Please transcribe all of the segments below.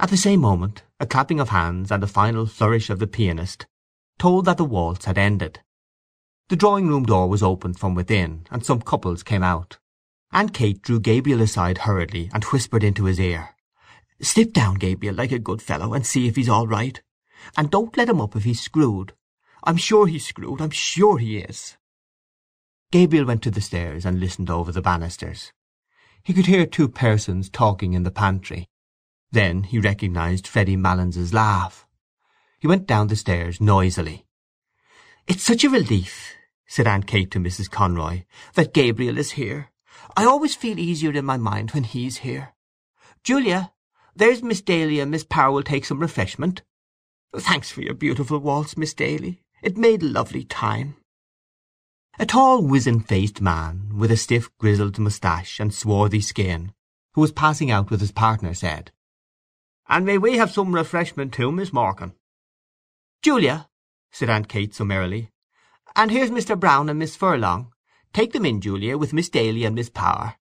At the same moment a clapping of hands and a final flourish of the pianist told that the waltz had ended. The drawing room door was opened from within, and some couples came out. Aunt Kate drew Gabriel aside hurriedly and whispered into his ear, "Slip down, Gabriel, like a good fellow, and see if he's all right. And don't let him up if he's screwed. I'm sure he's screwed. I'm sure he is." Gabriel went to the stairs and listened over the banisters. He could hear two persons talking in the pantry. Then he recognized Freddy Malins's laugh. He went down the stairs noisily. "It's such a relief," said Aunt Kate to Mrs. Conroy, "that Gabriel is here. I always feel easier in my mind when he's here. Julia, there's Miss Daly and Miss Power will take some refreshment. Thanks for your beautiful waltz, Miss Daly. It made lovely time." A tall wizen-faced man, with a stiff grizzled moustache and swarthy skin, who was passing out with his partner, said, "And may we have some refreshment too, Miss Morkan?" "Julia," said Aunt Kate summarily, "and here's Mr. Brown and Miss Furlong. Take them in, Julia, with Miss Daly and Miss Power."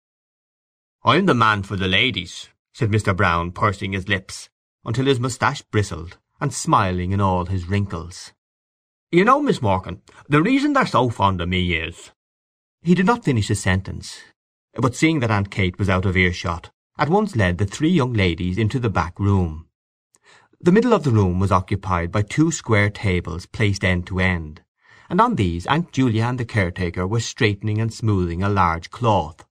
"I'm the man for the ladies," said Mr. Brown, pursing his lips, until his moustache bristled, and smiling in all his wrinkles. You know, Miss Morkan, the reason they're so fond of me is—" He did not finish his sentence, but seeing that Aunt Kate was out of earshot, at once led the three young ladies into the back room. The middle of the room was occupied by two square tables placed end to end, and on these Aunt Julia and the caretaker were straightening and smoothing a large cloth.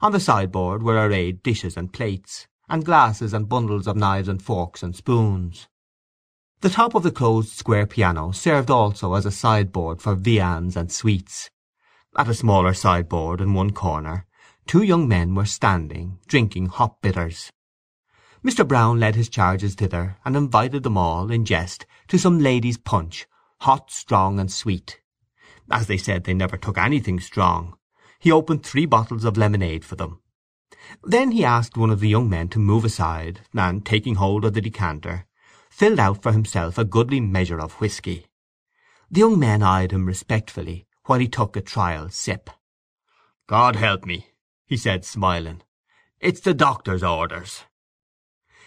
On the sideboard were arrayed dishes and plates, and glasses and bundles of knives and forks and spoons. The top of the closed square piano served also as a sideboard for viands and sweets. At a smaller sideboard in one corner two young men were standing, drinking hop bitters. Mr. Brown led his charges thither and invited them all, in jest, to some ladies' punch, hot, strong, and sweet. As they said they never took anything strong, he opened three bottles of lemonade for them. Then he asked one of the young men to move aside, and, taking hold of the decanter, filled out for himself a goodly measure of whisky. The young men eyed him respectfully while he took a trial sip. "God help me," he said, smiling. "It's the doctor's orders."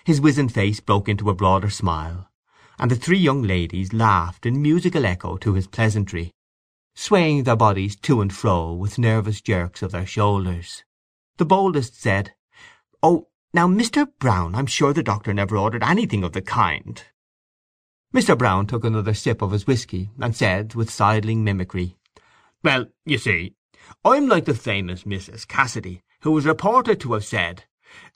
His wizened face broke into a broader smile, and the three young ladies laughed in musical echo to his pleasantry, swaying their bodies to and fro with nervous jerks of their shoulders. The boldest said, "Oh, now, Mr. Brown, I'm sure the doctor never ordered anything of the kind." Mr. Brown took another sip of his whisky, and said, with sidling mimicry, "Well, you see, I'm like the famous Mrs. Cassidy, who was reported to have said,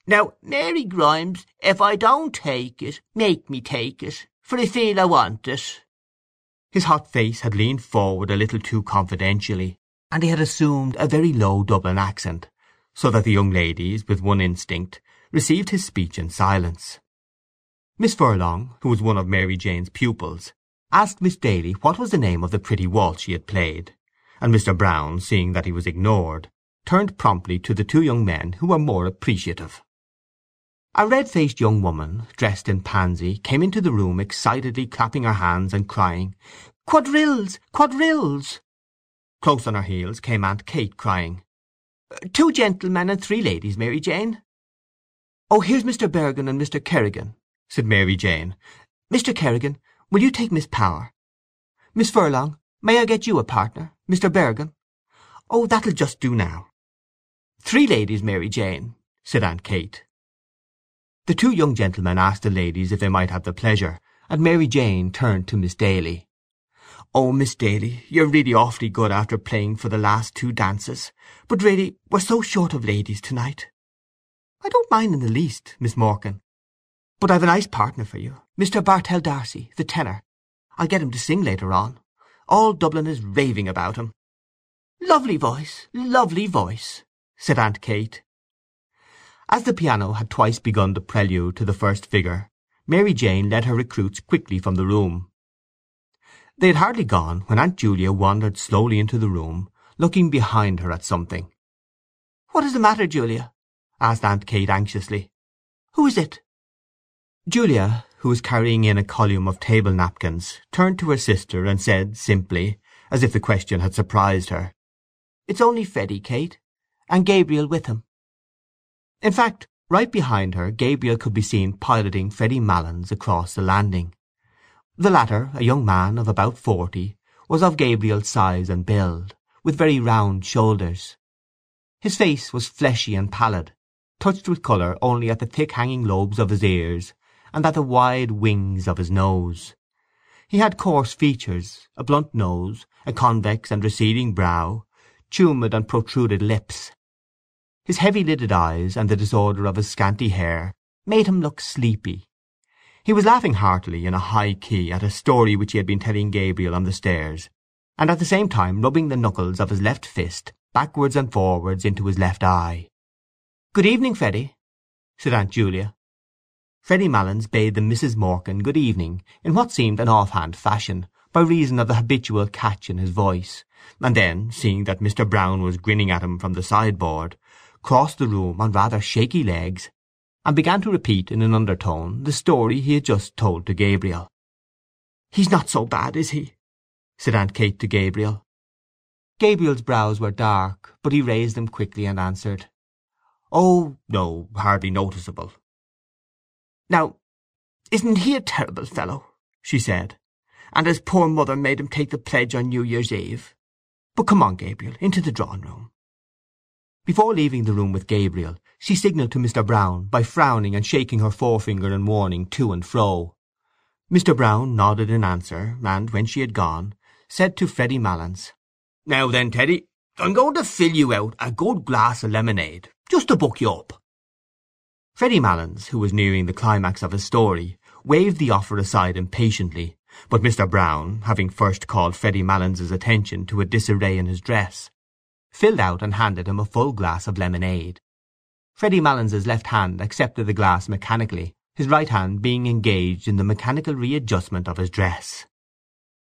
'Now, Mary Grimes, if I don't take it, make me take it, for I feel I want it.'" His hot face had leaned forward a little too confidentially, and he had assumed a very low Dublin accent, so that the young ladies, with one instinct, received his speech in silence. Miss Furlong, who was one of Mary Jane's pupils, asked Miss Daly what was the name of the pretty waltz she had played, and Mr. Brown, seeing that he was ignored, turned promptly to the two young men who were more appreciative. A red-faced young woman, dressed in pansy, came into the room excitedly clapping her hands and crying, "Quadrilles! Quadrilles!" Close on her heels came Aunt Kate, crying, "Two gentlemen and three ladies, Mary Jane." "Oh, here's Mr. Bergin and Mr. Kerrigan," said Mary Jane. "Mr. Kerrigan, will you take Miss Power? Miss Furlong, may I get you a partner? Mr. Bergin? Oh, that'll just do now." "Three ladies, Mary Jane," said Aunt Kate. The two young gentlemen asked the ladies if they might have the pleasure, and Mary Jane turned to Miss Daly. "Oh, Miss Daly, you're really awfully good after playing for the last two dances, but really we're so short of ladies to night. "I don't mind in the least, Miss Morkan. But I've a nice partner for you, Mr. Bartell D'Arcy, the tenor. I'll get him to sing later on. All Dublin is raving about him." "Lovely voice, lovely voice," said Aunt Kate. As the piano had twice begun the prelude to the first figure, Mary Jane led her recruits quickly from the room. They had hardly gone when Aunt Julia wandered slowly into the room, looking behind her at something. "What is the matter, Julia?" asked Aunt Kate anxiously. "Who is it?" Julia, who was carrying in a column of table napkins, turned to her sister and said simply, as if the question had surprised her, "It's only Freddy, Kate, and Gabriel with him." In fact, Right behind her Gabriel could be seen piloting Freddy Malins across the landing. The latter, a young man of about forty, was of Gabriel's size and build, with very round shoulders. His face was fleshy and pallid, touched with colour only at the thick hanging lobes of his ears and at the wide wings of his nose. He had coarse features, a blunt nose, a convex and receding brow, tumid and protruded lips. His heavy-lidded eyes and the disorder of his scanty hair made him look sleepy. He was laughing heartily in a high key at a story which he had been telling Gabriel on the stairs, and at the same time rubbing the knuckles of his left fist backwards and forwards into his left eye. "Good evening, Freddy," said Aunt Julia. Freddy Malins bade the Misses Morkan good evening in what seemed an off-hand fashion, by reason of the habitual catch in his voice, and then, seeing that Mr. Brown was grinning at him from the sideboard, crossed the room on rather shaky legs, and began to repeat in an undertone the story he had just told to Gabriel. "He's not so bad, is he?" said Aunt Kate to Gabriel. Gabriel's brows were dark, but he raised them quickly and answered, "Oh no, hardly noticeable. "Now, isn't he a terrible fellow?" she said. "And his poor mother made him take the pledge on New Year's Eve. But come on, Gabriel, into the drawing room." Before leaving the room with Gabriel she signalled to Mr. Brown by frowning and shaking her forefinger in warning to and fro. Mr. Brown nodded in answer, and, when she had gone, said to Freddy Malins, "Now then, Teddy, I'm going to fill you out a good glass of lemonade, just to buck you up. Freddy Malins, who was nearing the climax of his story, waved the offer aside impatiently, but Mr. Brown, having first called Freddy Malins's attention to a disarray in his dress, filled out and handed him a full glass of lemonade. Freddy Malins's left hand accepted the glass mechanically, his right hand being engaged in the mechanical readjustment of his dress.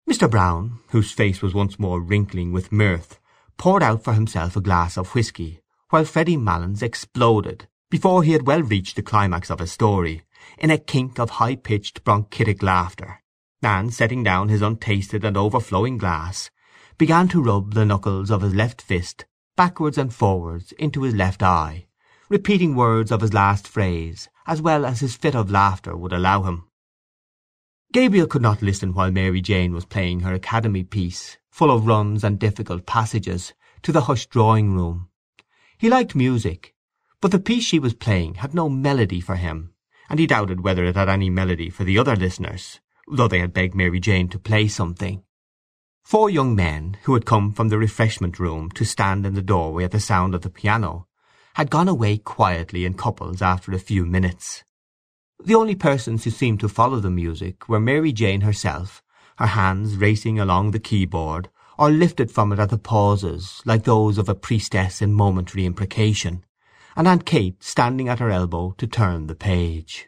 Mr. Brown, whose face was once more wrinkling with mirth, poured out for himself a glass of whisky, while Freddy Malins exploded, before he had well reached the climax of his story, in a kink of high-pitched bronchitic laughter, and, setting down his untasted and overflowing glass, began to rub the knuckles of his left fist backwards and forwards into his left eye, repeating words of his last phrase as well as his fit of laughter would allow him. Gabriel could not listen while Mary Jane was playing her Academy piece, full of runs and difficult passages, to the hushed drawing-room. He liked music, but the piece she was playing had no melody for him, and he doubted whether it had any melody for the other listeners, though they had begged Mary Jane to play something. Four young men, who had come from the refreshment-room to stand in the doorway at the sound of the piano, had gone away quietly in couples after a few minutes. The only persons who seemed to follow the music were Mary Jane herself, her hands racing along the keyboard, or lifted from it at the pauses, like those of a priestess in momentary imprecation, and Aunt Kate standing at her elbow to turn the page.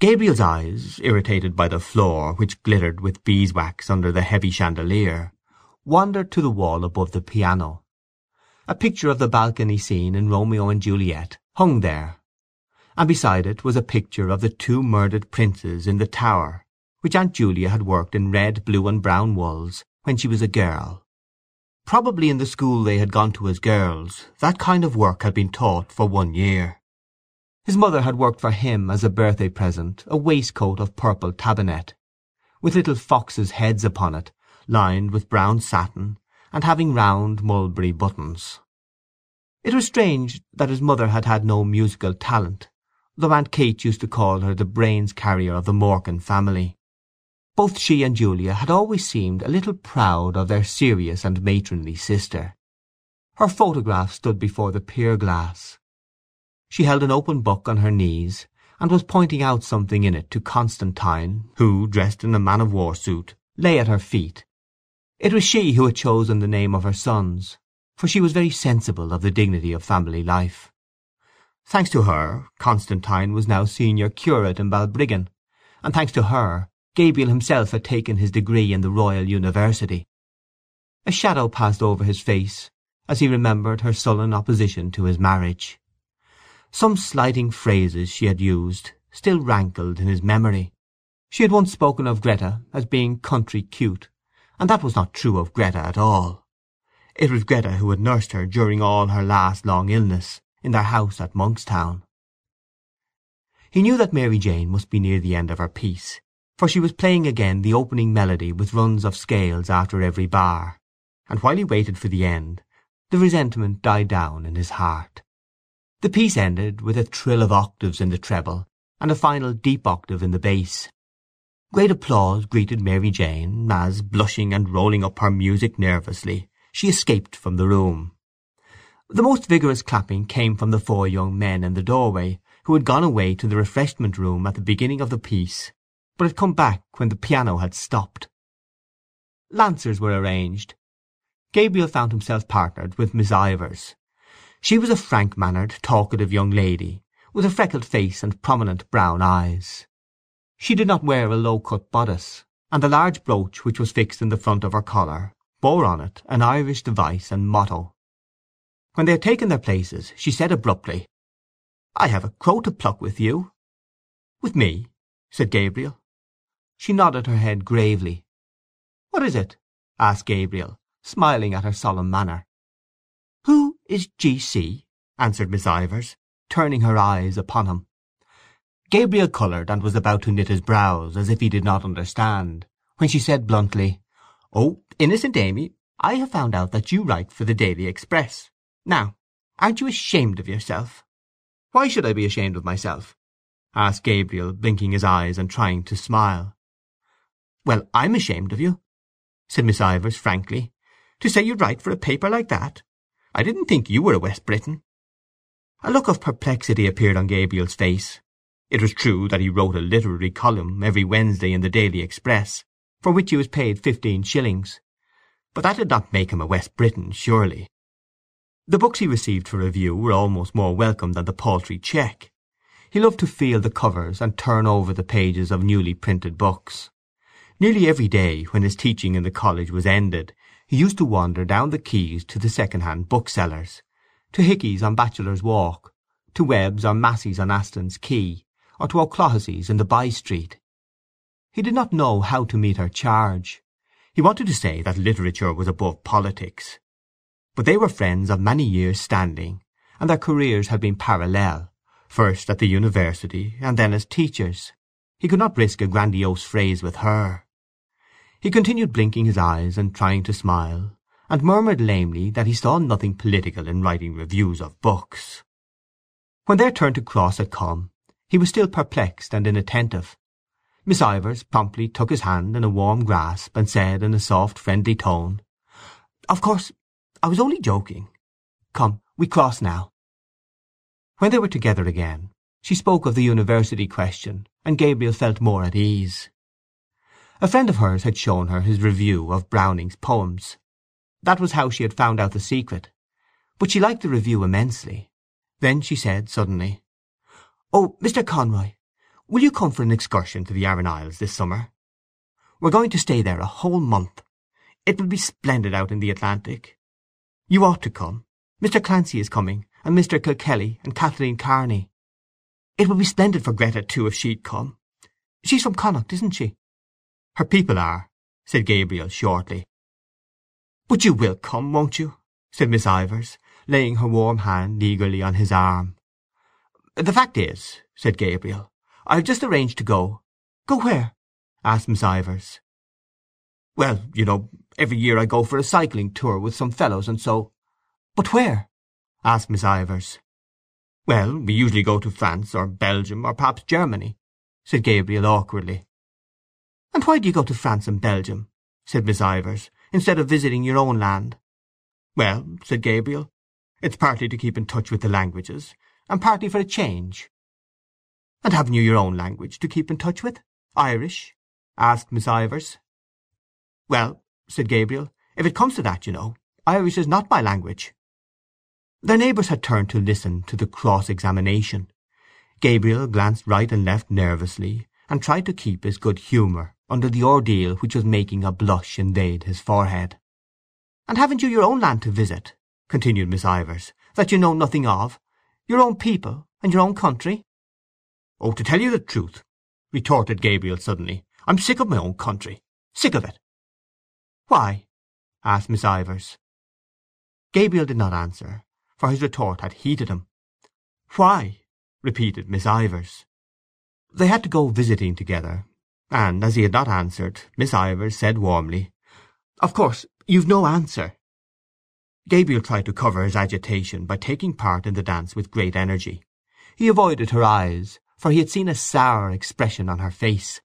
Gabriel's eyes, irritated by the floor, which glittered with beeswax under the heavy chandelier, wandered to the wall above the piano. A picture of the balcony scene in Romeo and Juliet hung there, and beside it was a picture of the two murdered princes in the tower, which Aunt Julia had worked in red, blue and brown wools when she was a girl. Probably in the school they had gone to as girls that kind of work had been taught for one year. His mother had worked for him as a birthday present a waistcoat of purple tabinet, with little foxes' heads upon it, lined with brown satin, and having round mulberry buttons. It was strange that his mother had had no musical talent, though Aunt Kate used to call her the brains carrier of the Morkan family. Both she and Julia had always seemed a little proud of their serious and matronly sister. Her photograph stood before the pier-glass. She held an open book on her knees, and was pointing out something in it to Constantine, who, dressed in a man-of-war suit, lay at her feet. It was she who had chosen the name of her sons, for she was very sensible of the dignity of family life. Thanks to her, Constantine was now senior curate in Balbriggan, and thanks to her Gabriel himself had taken his degree in the Royal University. A shadow passed over his face as he remembered her sullen opposition to his marriage. Some slighting phrases she had used still rankled in his memory. She had once spoken of Gretta as being country cute, and that was not true of Gretta at all. It was Gretta who had nursed her during all her last long illness in their house at Monkstown. He knew that Mary Jane must be near the end of her piece, for she was playing again the opening melody with runs of scales after every bar, and while he waited for the end the resentment died down in his heart. The piece ended with a trill of octaves in the treble and a final deep octave in the bass. Great applause greeted Mary Jane as, blushing and rolling up her music nervously, she escaped from the room. The most vigorous clapping came from the four young men in the doorway, who had gone away to the refreshment room at the beginning of the piece, but had come back when the piano had stopped. Lancers were arranged. Gabriel found himself partnered with Miss Ivors. She was a frank-mannered, talkative young lady, with a freckled face and prominent brown eyes. She did not wear a low-cut bodice, and the large brooch which was fixed in the front of her collar bore on it an Irish device and motto. When they had taken their places she said abruptly, "I have a crow to pluck with you." "With me?" said Gabriel. She nodded her head gravely. "What is it?" asked Gabriel, smiling at her solemn manner. "Who is G. C.?" answered Miss Ivors, turning her eyes upon him. Gabriel coloured and was about to knit his brows, as if he did not understand, when she said bluntly, "Oh, innocent Amy, I have found out that you write for the Daily Express. Now, aren't you ashamed of yourself?" "Why should I be ashamed of myself?" asked Gabriel, blinking his eyes and trying to smile. "Well, I'm ashamed of you," said Miss Ivors frankly. "To say you'd write for a paper like that! I didn't think you were a West Briton." A look of perplexity appeared on Gabriel's face. It was true that he wrote a literary column every Wednesday in the Daily Express, for which he was paid fifteen shillings, but that did not make him a West Briton, surely. The books he received for review were almost more welcome than the paltry cheque. He loved to feel the covers and turn over the pages of newly printed books. Nearly every day, when his teaching in the college was ended, he used to wander down the quays to the second-hand booksellers, to Hickey's on Bachelor's Walk, to Webb's or Massey's on Aston's Quay, or to O'Clohissey's in the by-street. He did not know how to meet her charge. He wanted to say that literature was above politics. But they were friends of many years' standing, and their careers had been parallel, first at the university and then as teachers. He could not risk a grandiose phrase with her. He continued blinking his eyes and trying to smile, and murmured lamely that he saw nothing political in writing reviews of books. When their turn to cross had come, he was still perplexed and inattentive. Miss Ivors promptly took his hand in a warm grasp, and said in a soft friendly tone, "Of course, I was only joking. Come, we cross now." When they were together again she spoke of the university question, and Gabriel felt more at ease. A friend of hers had shown her his review of Browning's poems. That was how she had found out the secret. But she liked the review immensely. Then she said suddenly, "Oh, Mr. Conroy, will you come for an excursion to the Aran Isles this summer? We're going to stay there a whole month. It will be splendid out in the Atlantic. You ought to come. Mr. Clancy is coming, and Mr. Kilkelly, and Kathleen Kearney. It would be splendid for Gretta, too, if she'd come. She's from Connacht, isn't she? "Her people are," said Gabriel shortly. "But you will come, won't you?" said Miss Ivors, laying her warm hand eagerly on his arm. "The fact is," said Gabriel, "I have just arranged to go—" "Go where?" asked Miss Ivors. "Well, you know, every year I go for a cycling tour with some fellows, and so—" "But where?" asked Miss Ivors. "Well, we usually go to France, or Belgium, or perhaps Germany," said Gabriel awkwardly. "And why do you go to France and Belgium," said Miss Ivors, "instead of visiting your own land?" "Well," said Gabriel, "it's partly to keep in touch with the languages, and partly for a change." "And haven't you your own language to keep in touch with—Irish?" asked Miss Ivors. "Well," said Gabriel, "if it comes to that, you know, Irish is not my language." Their neighbours had turned to listen to the cross-examination. Gabriel glanced right and left nervously, and tried to keep his good humour under the ordeal which was making a blush invade his forehead. "And haven't you your own land to visit," continued Miss Ivors, "that you know nothing of? Your own people, and your own country?" "Oh, to tell you the truth," retorted Gabriel suddenly, "I'm sick of my own country. Sick of it." "Why?" asked Miss Ivors. Gabriel did not answer, for his retort had heated him. "Why?" repeated Miss Ivors. They had to go visiting together, and as he had not answered, Miss Ivors said warmly, "Of course you've no answer." Gabriel tried to cover his agitation by taking part in the dance with great energy. He avoided her eyes, for he had seen a sour expression on her face.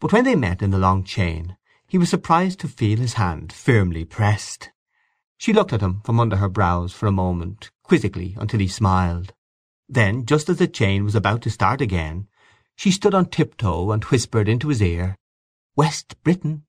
But when they met in the long chain he was surprised to feel his hand firmly pressed. She looked at him from under her brows for a moment, quizzically, until he smiled. Then, just as the chain was about to start again, she stood on tiptoe and whispered into his ear, "West Briton!